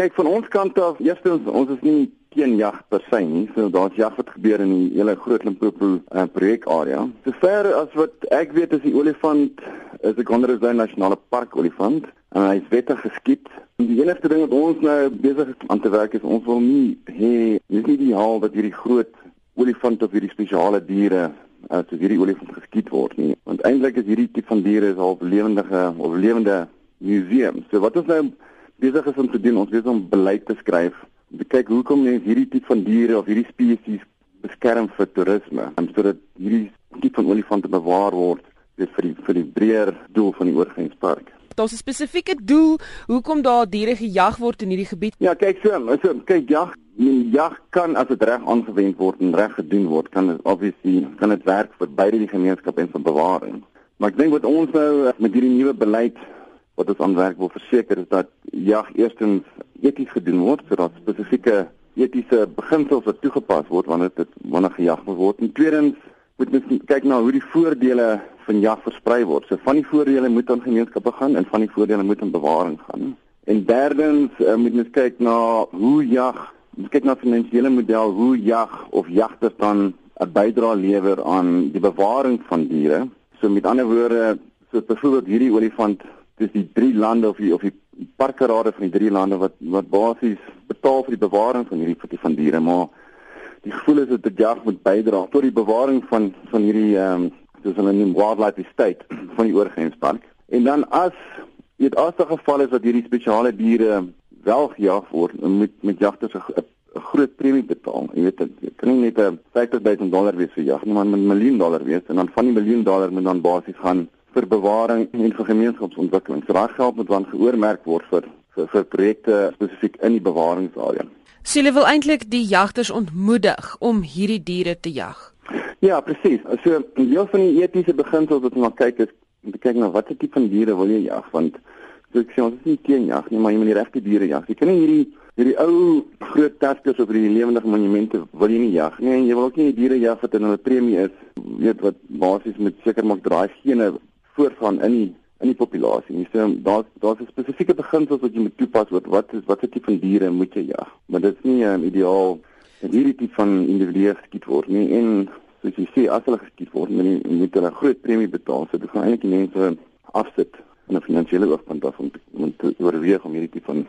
Kyk van ons kant af, eerstens ons is nie teen jag per se nie. So daar's jag wat gebeur in die hele Groot Limpopo uh, projekarea. Sover as wat ek weet is die olifant is 'n Konderhuis Nasionale Park olifant en hy is wettig geskiet. Die enigste ding wat ons nou besig is aan te werk is ons wil nie hê dis nie die haal dat hierdie groot olifant of hierdie spesiale diere as uh, hierdie olifant geskiet word nie. Want eintlik is hierdie tipe van diere is al lewendige of lewende museum. So wat ons nou besig is om te doen, ons besig om beleid te skryf om te kyk hoekom mense hierdie tipe van diere of hierdie spesies beskerm vir toerisme, en sodat hierdie tipe van olifante bewaar word vir die vir die breër doel van die oorgangspark. Daar's 'n spesifieke doel hoekom daar diere gejag word in hierdie gebied. Ja, kyk so, so kyk jag, die jag kan as dit reg aangewend word en reg gedoen word, kan dit obviously kan dit werk vir beide die gemeenskap en vir bewaring. Maar ek dink wat ons nou met hierdie nuwe beleid wat ons aanwerk wil verseker is dat jag eerstens eties gedoen word sodat spesifieke etiese beginsels wat toegepas word wanneer dit wanneer gejag word. En tweedens moet mens kyk na hoe die voordele van jag versprei word. So van die voordele moet aan gemeenskappe gaan en van die voordele moet aan bewaring gaan. En derdens uh, moet mens kyk na hoe jag, kyk na finansiële model hoe jag of jagters dan 'n bydrae lewer aan die bewaring van diere. So met ander woorde, so byvoorbeeld hierdie olifant dis die drie lande of die of die parkerade van die drie lande wat wat basies betaal vir die bewaring van hierdie tipe van diere maar die gevoel is dat die jag moet bydra tot die bewaring van van hierdie ehm um, soos hulle noem wildlife estate van die oorgrenspark en dan as dit as daar geval is dat hierdie spesiale diere wel gejag word moet met jagters 'n groot premie betaal. Jy weet dit kan net 'n 50 000 dollar wees vir jag nie, maar 'n miljoen dollar wees en dan van die miljoen dollar moet dan basies gaan vir bewaring en vir gemeenskapsontwikkeling. So daai geld moet dan geoormerk word vir vir, vir projekte spesifiek in die bewaringsarea. Sile wil eintlik die jagters ontmoedig om hierdie diere te jag. Ja, presies. So deel van die etiese beginsels wat ons na kyk is om te kyk na watter tipe van diere wil jy jag want so ek sê ons is nie teen jag nie, maar jy moet die regte diere jag. Jy kan nie hierdie hierdie ou groot tuskers of hierdie lewendige monumente wil jy nie jag nie. En jy wil ook nie die diere jag wat in hulle premie is, weet wat basies moet seker maak draai gene voortgaan in die in die populasie. Jy sê daar's daar's spesifieke beginsels wat jy moet toepas oor wat is watter tipe van diere moet jy jag. Maar dit is nie um, ideaal dat hierdie tipe van individue geskiet word nie en soos jy sê as hulle geskiet word, moet jy moet hulle 'n groot premie betaal. So dit gaan eintlik die mense afsit in 'n finansiële oogpunt af om, om te oorweeg om hierdie tipe van.